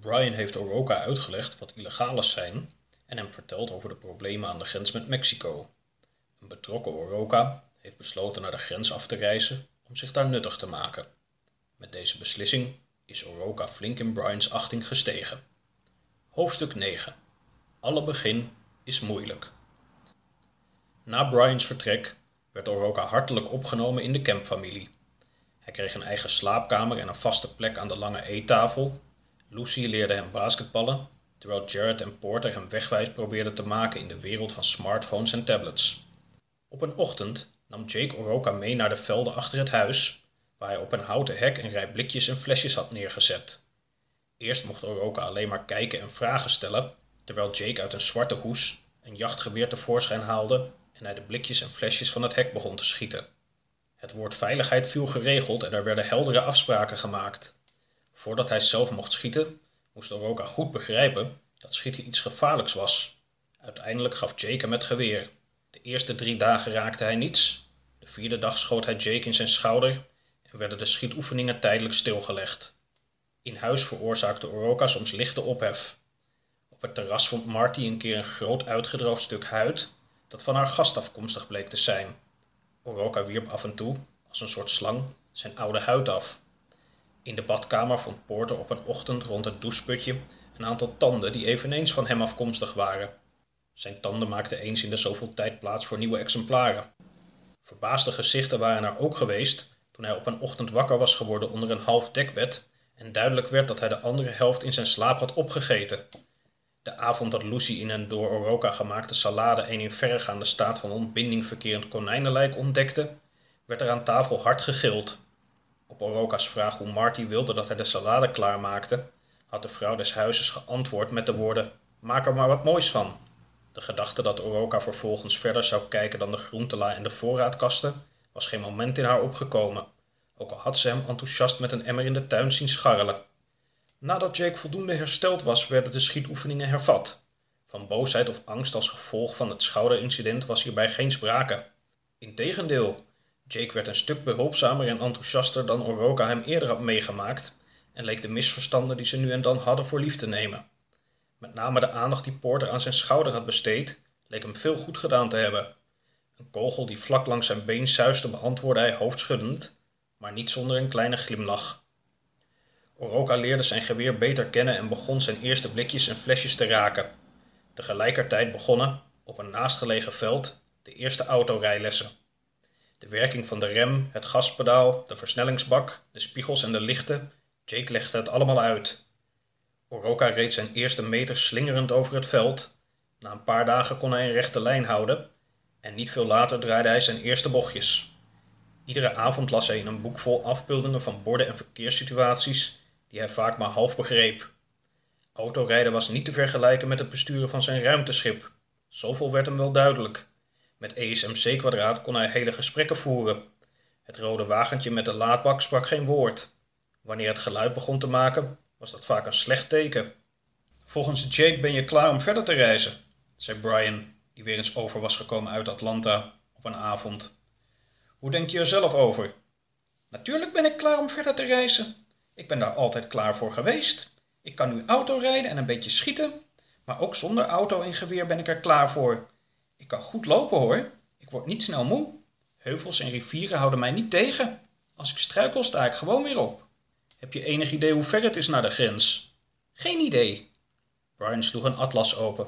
Brian heeft Oroka uitgelegd wat illegales zijn en hem verteld over de problemen aan de grens met Mexico. Een betrokken Oroka heeft besloten naar de grens af te reizen om zich daar nuttig te maken. Met deze beslissing is Oroka flink in Brian's achting gestegen. Hoofdstuk 9. Alle begin is moeilijk. Na Brian's vertrek werd Oroka hartelijk opgenomen in de Kemp-familie. Hij kreeg een eigen slaapkamer en een vaste plek aan de lange eettafel. Lucy leerde hem basketballen, terwijl Jared en Porter hem wegwijs probeerden te maken in de wereld van smartphones en tablets. Op een ochtend nam Jake Oroka mee naar de velden achter het huis, waar hij op een houten hek een rij blikjes en flesjes had neergezet. Eerst mocht Oroka alleen maar kijken en vragen stellen, terwijl Jake uit een zwarte hoes een jachtgeweer tevoorschijn haalde en hij de blikjes en flesjes van het hek begon te schieten. Het woord veiligheid viel geregeld en er werden heldere afspraken gemaakt. Voordat hij zelf mocht schieten, moest Oroka goed begrijpen dat schieten iets gevaarlijks was. Uiteindelijk gaf Jake hem het geweer. De eerste drie dagen raakte hij niets. De vierde dag schoot hij Jake in zijn schouder en werden de schietoefeningen tijdelijk stilgelegd. In huis veroorzaakte Oroka soms lichte ophef. Op het terras vond Marty een keer een groot uitgedroogd stuk huid dat van haar gast afkomstig bleek te zijn. Oroka wierp af en toe, als een soort slang, zijn oude huid af. In de badkamer vond Porter op een ochtend rond het doucheputje een aantal tanden die eveneens van hem afkomstig waren. Zijn tanden maakten eens in de zoveel tijd plaats voor nieuwe exemplaren. Verbaasde gezichten waren er ook geweest toen hij op een ochtend wakker was geworden onder een half dekbed en duidelijk werd dat hij de andere helft in zijn slaap had opgegeten. De avond dat Lucy in een door Oroka gemaakte salade een in verregaande staat van ontbinding verkerend konijnenlijk ontdekte, werd er aan tafel hard gegild. Op Oroka's vraag hoe Marty wilde dat hij de salade klaarmaakte, had de vrouw des huizes geantwoord met de woorden: Maak er maar wat moois van. De gedachte dat Oroka vervolgens verder zou kijken dan de groentela en de voorraadkasten was geen moment in haar opgekomen, ook al had ze hem enthousiast met een emmer in de tuin zien scharrelen. Nadat Jake voldoende hersteld was, werden de schietoefeningen hervat. Van boosheid of angst als gevolg van het schouderincident was hierbij geen sprake. Integendeel, Jake werd een stuk behulpzamer en enthousiaster dan Oroka hem eerder had meegemaakt en leek de misverstanden die ze nu en dan hadden voor lief te nemen. Met name de aandacht die Porter aan zijn schouder had besteed, leek hem veel goed gedaan te hebben. Een kogel die vlak langs zijn been suiste beantwoordde hij hoofdschuddend, maar niet zonder een kleine glimlach. Oroka leerde zijn geweer beter kennen en begon zijn eerste blikjes en flesjes te raken. Tegelijkertijd begonnen, op een naastgelegen veld, de eerste autorijlessen. De werking van de rem, het gaspedaal, de versnellingsbak, de spiegels en de lichten, Jake legde het allemaal uit. Oroka reed zijn eerste meter slingerend over het veld. Na een paar dagen kon hij een rechte lijn houden en niet veel later draaide hij zijn eerste bochtjes. Iedere avond las hij in een boek vol afbeeldingen van borden en verkeerssituaties die hij vaak maar half begreep. Autorijden was niet te vergelijken met het besturen van zijn ruimteschip. Zoveel werd hem wel duidelijk. Met ESMC-kwadraat kon hij hele gesprekken voeren. Het rode wagentje met de laadbak sprak geen woord. Wanneer het geluid begon te maken, was dat vaak een slecht teken. Volgens Jake ben je klaar om verder te reizen, zei Brian, die weer eens over was gekomen uit Atlanta op een avond. Hoe denk je er zelf over? Natuurlijk ben ik klaar om verder te reizen. Ik ben daar altijd klaar voor geweest. Ik kan nu auto rijden en een beetje schieten, maar ook zonder auto en geweer ben ik er klaar voor. Ik kan goed lopen hoor. Ik word niet snel moe. Heuvels en rivieren houden mij niet tegen. Als ik struikel sta ik gewoon weer op. Heb je enig idee hoe ver het is naar de grens? Geen idee. Brian sloeg een atlas open.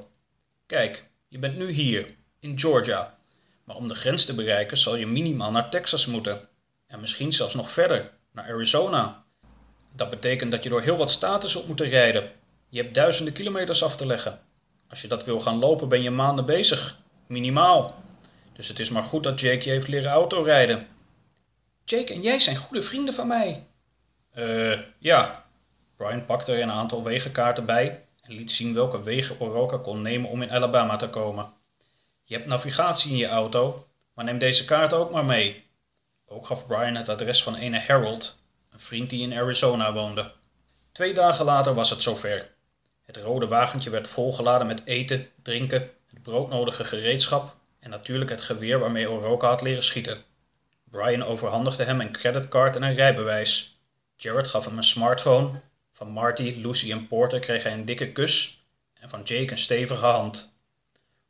Kijk, je bent nu hier, in Georgia. Maar om de grens te bereiken zal je minimaal naar Texas moeten. En misschien zelfs nog verder, naar Arizona. Dat betekent dat je door heel wat staten zult moeten rijden. Je hebt duizenden kilometers af te leggen. Als je dat wil gaan lopen ben je maanden bezig. Minimaal. Dus het is maar goed dat Jake je heeft leren autorijden. Jake en jij zijn goede vrienden van mij. Eh, ja. Brian pakte er een aantal wegenkaarten bij en liet zien welke wegen Oroka kon nemen om in Alabama te komen. Je hebt navigatie in je auto, maar neem deze kaart ook maar mee. Ook gaf Brian het adres van ene Harold, een vriend die in Arizona woonde. Twee dagen later was het zover. Het rode wagentje werd volgeladen met eten, drinken, het broodnodige gereedschap en natuurlijk het geweer waarmee Oroka had leren schieten. Brian overhandigde hem een creditcard en een rijbewijs. Jared gaf hem een smartphone, Van Marty, Lucy en Porter kreeg hij een dikke kus en van Jake een stevige hand.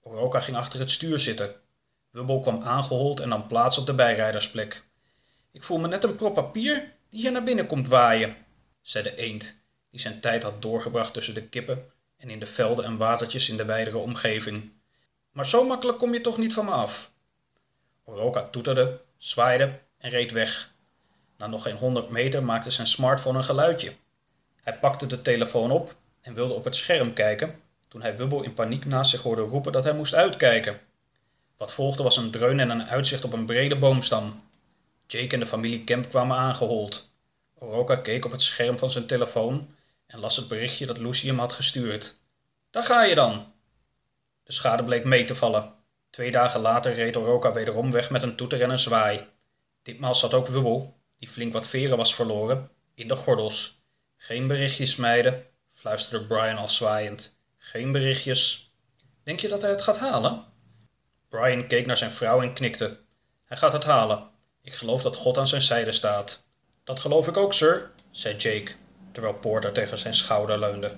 Oroka ging achter het stuur zitten. Wubbel kwam aangehold en nam plaats op de bijrijdersplek. Ik voel me net een prop papier die hier naar binnen komt waaien, zei de eend, die zijn tijd had doorgebracht tussen de kippen en in de velden en watertjes in de wijdere omgeving. Maar zo makkelijk kom je toch niet van me af. Oroka toeterde, zwaaide en reed weg. Na nog geen honderd meter maakte zijn smartphone een geluidje. Hij pakte de telefoon op en wilde op het scherm kijken toen hij Wubbel in paniek naast zich hoorde roepen dat hij moest uitkijken. Wat volgde was een dreun en een uitzicht op een brede boomstam. Jake en de familie Kemp kwamen aangehold. Oroka keek op het scherm van zijn telefoon en las het berichtje dat Lucy hem had gestuurd. Daar ga je dan! De schade bleek mee te vallen. Twee dagen later reed Oroka wederom weg met een toeter en een zwaai. Ditmaal zat ook Wubbel, die flink wat veren was verloren, in de gordels. Geen berichtjes, meiden, fluisterde Brian al zwaaiend. Geen berichtjes. Denk je dat hij het gaat halen? Brian keek naar zijn vrouw en knikte. Hij gaat het halen. Ik geloof dat God aan zijn zijde staat. Dat geloof ik ook, sir, zei Jake, terwijl Porter tegen zijn schouder leunde.